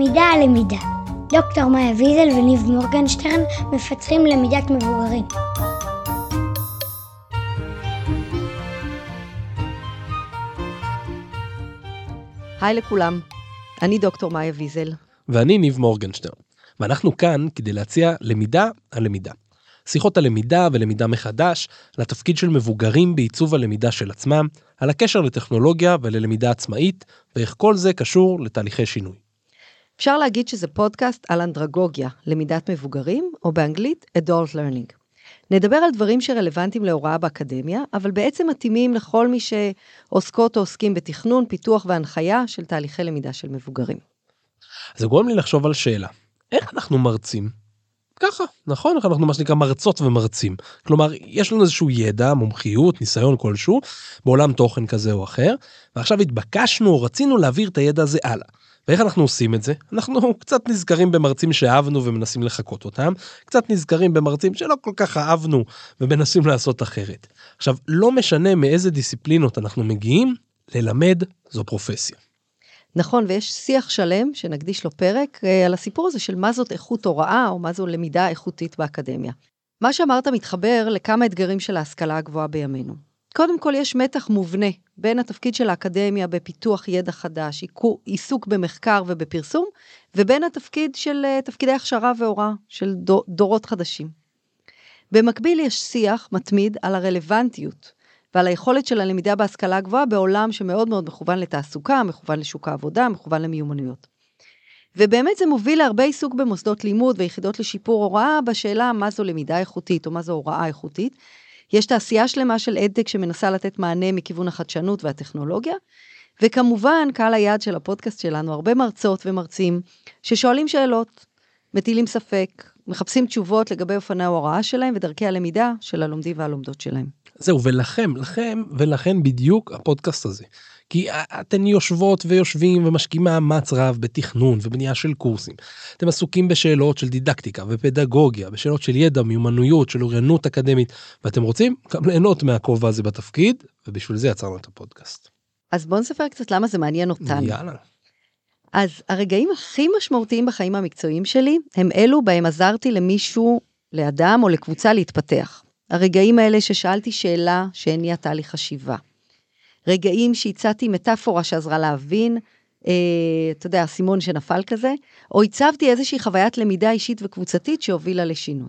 למידה על למידה. דוקטור מאיה ויזל וניב מורגנשטרן מפצחים למידת מבוגרים. היי לכולם, אני דוקטור מאיה ויזל. ואני ניב מורגנשטרן, ואנחנו כאן כדי להציע למידה על למידה. שיחות על למידה ולמידה מחדש, על התפקיד של מבוגרים בעיצוב הלמידה של עצמם, על הקשר לטכנולוגיה וללמידה עצמאית, ואיך כל זה קשור לתהליכי שינוי. אפשר להגיד שזה פודקאסט על אנדרגוגיה, למידת מבוגרים, או באנגלית adult learning. נדבר על דברים שרלוונטיים להוראה באקדמיה, אבל בעצם מתאימים לכל מי שעוסקות או עוסקים בתכנון, פיתוח והנחיה של תהליכי למידה של מבוגרים. זה גורם לי לחשוב על שאלה, איך אנחנו מרצים? ככה, נכון? אנחנו מה שנקרא מרצות ומרצים. כלומר, יש לנו איזשהו ידע, מומחיות, ניסיון כלשהו, בעולם תוכן כזה או אחר, ועכשיו התבקשנו רצינו להעביר את הידע הזה הלאה. ואיך אנחנו עושים את זה? אנחנו קצת נזכרים במרצים שאהבנו ומנסים לחקות אותם, קצת נזכרים במרצים שלא כל כך אהבנו ומנסים לעשות אחרת. עכשיו, לא משנה מאיזה דיסציפלינות אנחנו מגיעים, ללמד זו פרופסיה. נכון, ויש שיח שלם שנקדיש לו פרק אה, על הסיפור הזה של מה זאת איכות הוראה או מה זו למידה איכותית באקדמיה. מה שאמרת מתחבר לכמה אתגרים של ההשכלה הגבוהה בימינו. קודם כל, יש מתח מובנה בין התפקיד של האקדמיה בפיתוח ידע חדש, עיסוק במחקר ובפרסום, ובין התפקיד של uh, תפקידי הכשרה והוראה של דור, דורות חדשים. במקביל יש שיח מתמיד על הרלוונטיות ועל היכולת של הלמידה בהשכלה הגבוהה בעולם שמאוד מאוד מכוון לתעסוקה, מכוון לשוק העבודה, מכוון למיומנויות. ובאמת זה מוביל להרבה עיסוק במוסדות לימוד ויחידות לשיפור הוראה בשאלה מה זו למידה איכותית או מה זו הוראה איכותית. יש תעשייה שלמה של אדטק שמנסה לתת מענה מכיוון החדשנות והטכנולוגיה, וכמובן, קהל היעד של הפודקאסט שלנו, הרבה מרצות ומרצים ששואלים שאלות, מטילים ספק, מחפשים תשובות לגבי אופני ההוראה שלהם ודרכי הלמידה של הלומדים והלומדות שלהם. זהו, ולכם, לכם ולכן בדיוק הפודקאסט הזה. כי אתן יושבות ויושבים ומשקיעים מאמץ רב בתכנון ובנייה של קורסים. אתם עסוקים בשאלות של דידקטיקה ופדגוגיה, בשאלות של ידע, מיומנויות, של אוריינות אקדמית, ואתם רוצים גם ליהנות מהכובע הזה בתפקיד, ובשביל זה יצרנו את הפודקאסט. אז בואו נספר קצת למה זה מעניין אותנו. יאללה. אז הרגעים הכי משמעותיים בחיים המקצועיים שלי, הם אלו בהם עזרתי למישהו, לאדם או לקבוצה להתפתח. הרגעים האלה ששאלתי שאלה שהניעה תהליך חשיבה. רגעים שהצעתי מטאפורה שעזרה להבין, אה, אתה יודע, אסימון שנפל כזה, או הצבתי איזושהי חוויית למידה אישית וקבוצתית שהובילה לשינוי.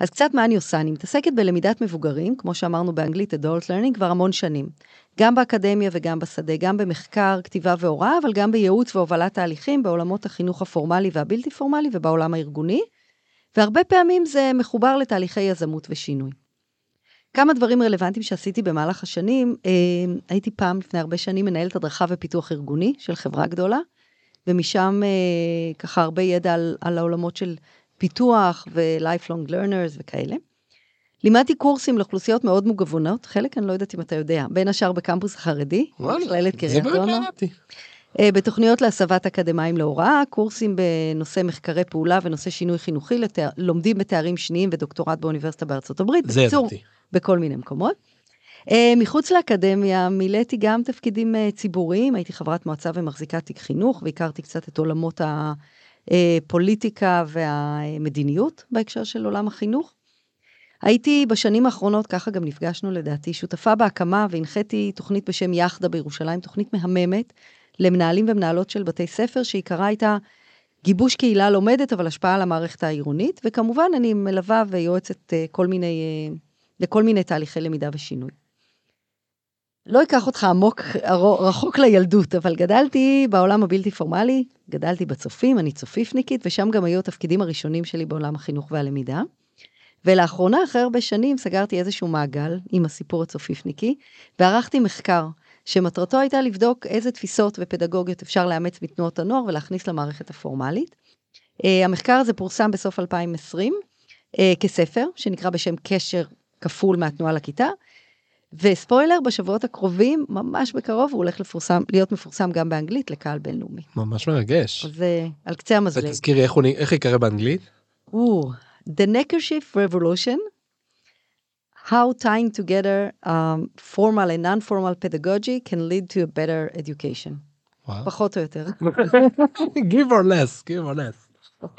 אז קצת מה אני עושה? אני מתעסקת בלמידת מבוגרים, כמו שאמרנו באנגלית, adult learning, כבר המון שנים. גם באקדמיה וגם בשדה, גם במחקר, כתיבה והוראה, אבל גם בייעוץ והובלת תהליכים בעולמות החינוך הפורמלי והבלתי פורמלי ובעולם הארגוני, והרבה פעמים זה מחובר לתהליכי יזמות ושינוי. כמה דברים רלוונטיים שעשיתי במהלך השנים, אה, הייתי פעם, לפני הרבה שנים, מנהלת הדרכה ופיתוח ארגוני של חברה גדולה, ומשם אה, ככה הרבה ידע על, על העולמות של פיתוח ו-lifelong learners וכאלה. לימדתי קורסים לאוכלוסיות מאוד מגוונות, חלק אני לא יודעת אם אתה יודע, בין השאר בקמפוס החרדי, מכללת קריית אונו. אה, בתוכניות להסבת אקדמאים להוראה, קורסים בנושא מחקרי פעולה ונושא שינוי חינוכי, לתאר, לומדים בתארים שניים ודוקטורט באוניברסיטה בארצות הברית. זה ידעתי. בכל מיני מקומות. Uh, מחוץ לאקדמיה מילאתי גם תפקידים uh, ציבוריים, הייתי חברת מועצה ומחזיקת תיק חינוך, והכרתי קצת את עולמות הפוליטיקה והמדיניות בהקשר של עולם החינוך. הייתי בשנים האחרונות, ככה גם נפגשנו לדעתי, שותפה בהקמה והנחיתי תוכנית בשם יחדה בירושלים, תוכנית מהממת למנהלים ומנהלות של בתי ספר, שעיקרה הייתה גיבוש קהילה לומדת, אבל השפעה על המערכת העירונית, וכמובן אני מלווה ויועצת uh, כל מיני לכל מיני תהליכי למידה ושינוי. לא אקח אותך עמוק, רחוק לילדות, אבל גדלתי בעולם הבלתי פורמלי, גדלתי בצופים, אני צופיפניקית, ושם גם היו התפקידים הראשונים שלי בעולם החינוך והלמידה. ולאחרונה, אחרי הרבה שנים, סגרתי איזשהו מעגל עם הסיפור הצופיפניקי, וערכתי מחקר, שמטרתו הייתה לבדוק איזה תפיסות ופדגוגיות אפשר לאמץ מתנועות הנוער ולהכניס למערכת הפורמלית. Uh, המחקר הזה פורסם בסוף 2020 uh, כספר, שנקרא בשם קשר כפול מהתנועה לכיתה. וספוילר, בשבועות הקרובים, ממש בקרוב, הוא הולך לפורסם, להיות מפורסם גם באנגלית לקהל בינלאומי. ממש מרגש. אז זה על קצה המזלג. תזכירי איך, איך יקרא באנגלית? או, The Neckerchief Revolution, How tying together um, formal and non-formal pedagogy can lead to a better education. וואו. פחות או יותר. give or less, give or less.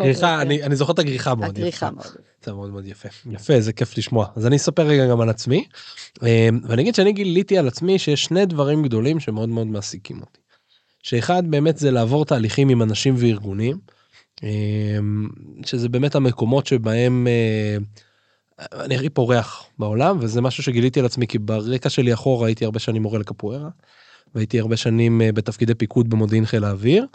גריחה. אני אני זוכר את הגריחה מאוד הגריחה יפה. מאוד. זה מאוד מאוד יפה. יפה, זה כיף לשמוע. אז אני אספר רגע גם על עצמי. אה, ואני אגיד שאני גיליתי על עצמי שיש שני דברים גדולים שמאוד מאוד מעסיקים אותי. שאחד באמת זה לעבור תהליכים עם אנשים וארגונים. אה, שזה באמת המקומות שבהם אה, אני הכי פורח בעולם וזה משהו שגיליתי על עצמי כי ברקע שלי אחורה הייתי הרבה שנים מורה לקפוארה. והייתי הרבה שנים אה, בתפקידי פיקוד במודיעין חיל האוויר.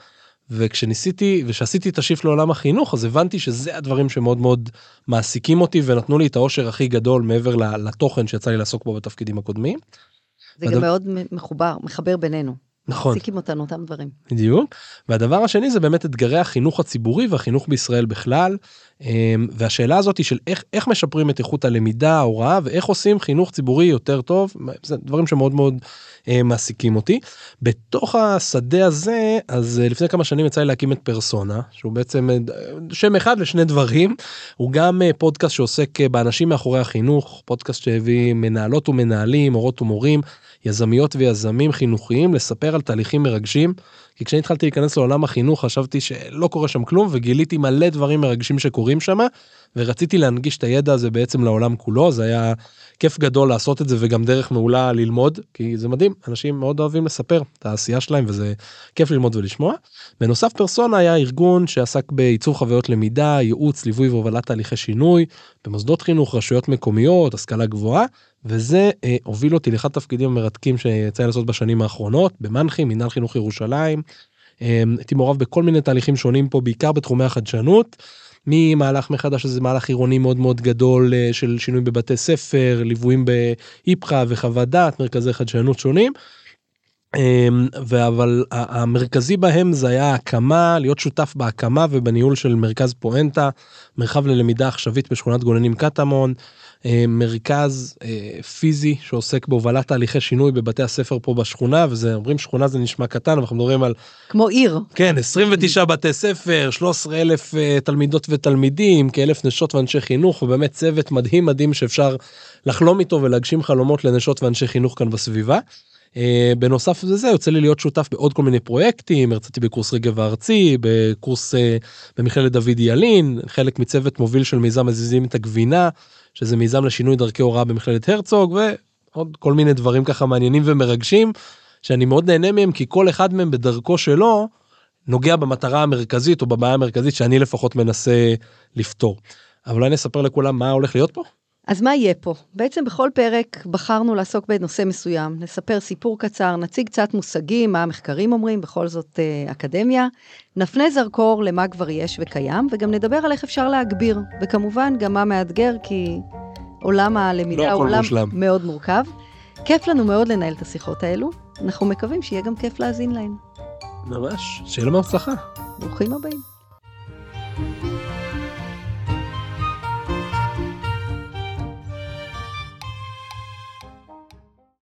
וכשניסיתי ושעשיתי את השיפט לעולם החינוך אז הבנתי שזה הדברים שמאוד מאוד מעסיקים אותי ונתנו לי את האושר הכי גדול מעבר לתוכן שיצא לי לעסוק בו בתפקידים הקודמים. זה הדבר- גם מאוד מחובר, מחבר בינינו. נכון. מעסיקים אותנו אותם דברים. בדיוק. והדבר השני זה באמת אתגרי החינוך הציבורי והחינוך בישראל בכלל. אמ, והשאלה הזאת היא של איך, איך משפרים את איכות הלמידה, ההוראה, ואיך עושים חינוך ציבורי יותר טוב, זה דברים שמאוד מאוד אה, מעסיקים אותי. בתוך השדה הזה, אז אה, לפני כמה שנים יצא לי להקים את פרסונה, שהוא בעצם אה, שם אחד לשני דברים. הוא גם פודקאסט שעוסק באנשים מאחורי החינוך, פודקאסט שהביא מנהלות ומנהלים, מורות ומורים. יזמיות ויזמים חינוכיים לספר על תהליכים מרגשים. כי כשאני התחלתי להיכנס לעולם החינוך חשבתי שלא קורה שם כלום וגיליתי מלא דברים מרגשים שקורים שם ורציתי להנגיש את הידע הזה בעצם לעולם כולו זה היה כיף גדול לעשות את זה וגם דרך מעולה ללמוד כי זה מדהים אנשים מאוד אוהבים לספר את העשייה שלהם וזה כיף ללמוד ולשמוע. בנוסף פרסונה היה ארגון שעסק בייצור חוויות למידה ייעוץ ליווי והובלת תהליכי שינוי במוסדות חינוך רשויות מקומיות השכלה גבוהה וזה אה, הוביל אותי לאחד התפקידים המרתקים שיצא לי לעשות בשנים האחרונות במנח"י מינהל חינוך ירושלים. אה, הייתי מעורב בכל מיני תהליכים שונים פה בעיקר בתחומי החדשנות. ממהלך מחדש שזה מהלך עירוני מאוד מאוד גדול אה, של שינוי בבתי ספר ליוויים באיפכא וחוות דעת מרכזי חדשנות שונים. אמ, אבל המרכזי בהם זה היה הקמה להיות שותף בהקמה ובניהול של מרכז פואנטה מרחב ללמידה עכשווית בשכונת גולנים קטמון אה, מרכז אה, פיזי שעוסק בהובלת תהליכי שינוי בבתי הספר פה בשכונה וזה אומרים שכונה זה נשמע קטן אנחנו מדברים על כמו עיר. כן 29 בתי ספר 13 אלף אה, תלמידות ותלמידים כאלף נשות ואנשי חינוך ובאמת צוות מדהים מדהים שאפשר לחלום איתו ולהגשים חלומות לנשות ואנשי חינוך כאן בסביבה. Uh, בנוסף לזה יוצא לי להיות שותף בעוד כל מיני פרויקטים הרציתי בקורס רגב הארצי בקורס uh, במכללת דוד ילין חלק מצוות מוביל של מיזם מזיזים את הגבינה שזה מיזם לשינוי דרכי הוראה במכללת הרצוג ועוד כל מיני דברים ככה מעניינים ומרגשים שאני מאוד נהנה מהם כי כל אחד מהם בדרכו שלו נוגע במטרה המרכזית או בבעיה המרכזית שאני לפחות מנסה לפתור. אבל אולי נספר לכולם מה הולך להיות פה. אז מה יהיה פה? בעצם בכל פרק בחרנו לעסוק בנושא מסוים, נספר סיפור קצר, נציג קצת מושגים, מה המחקרים אומרים, בכל זאת אה, אקדמיה, נפנה זרקור למה כבר יש וקיים, וגם נדבר על איך אפשר להגביר, וכמובן גם מה מאתגר, כי עולם לא הלמידה הוא עולם מושלם. מאוד מורכב. כיף לנו מאוד לנהל את השיחות האלו, אנחנו מקווים שיהיה גם כיף להאזין להן. ממש שיהיה לנו הצלחה. ברוכים הבאים.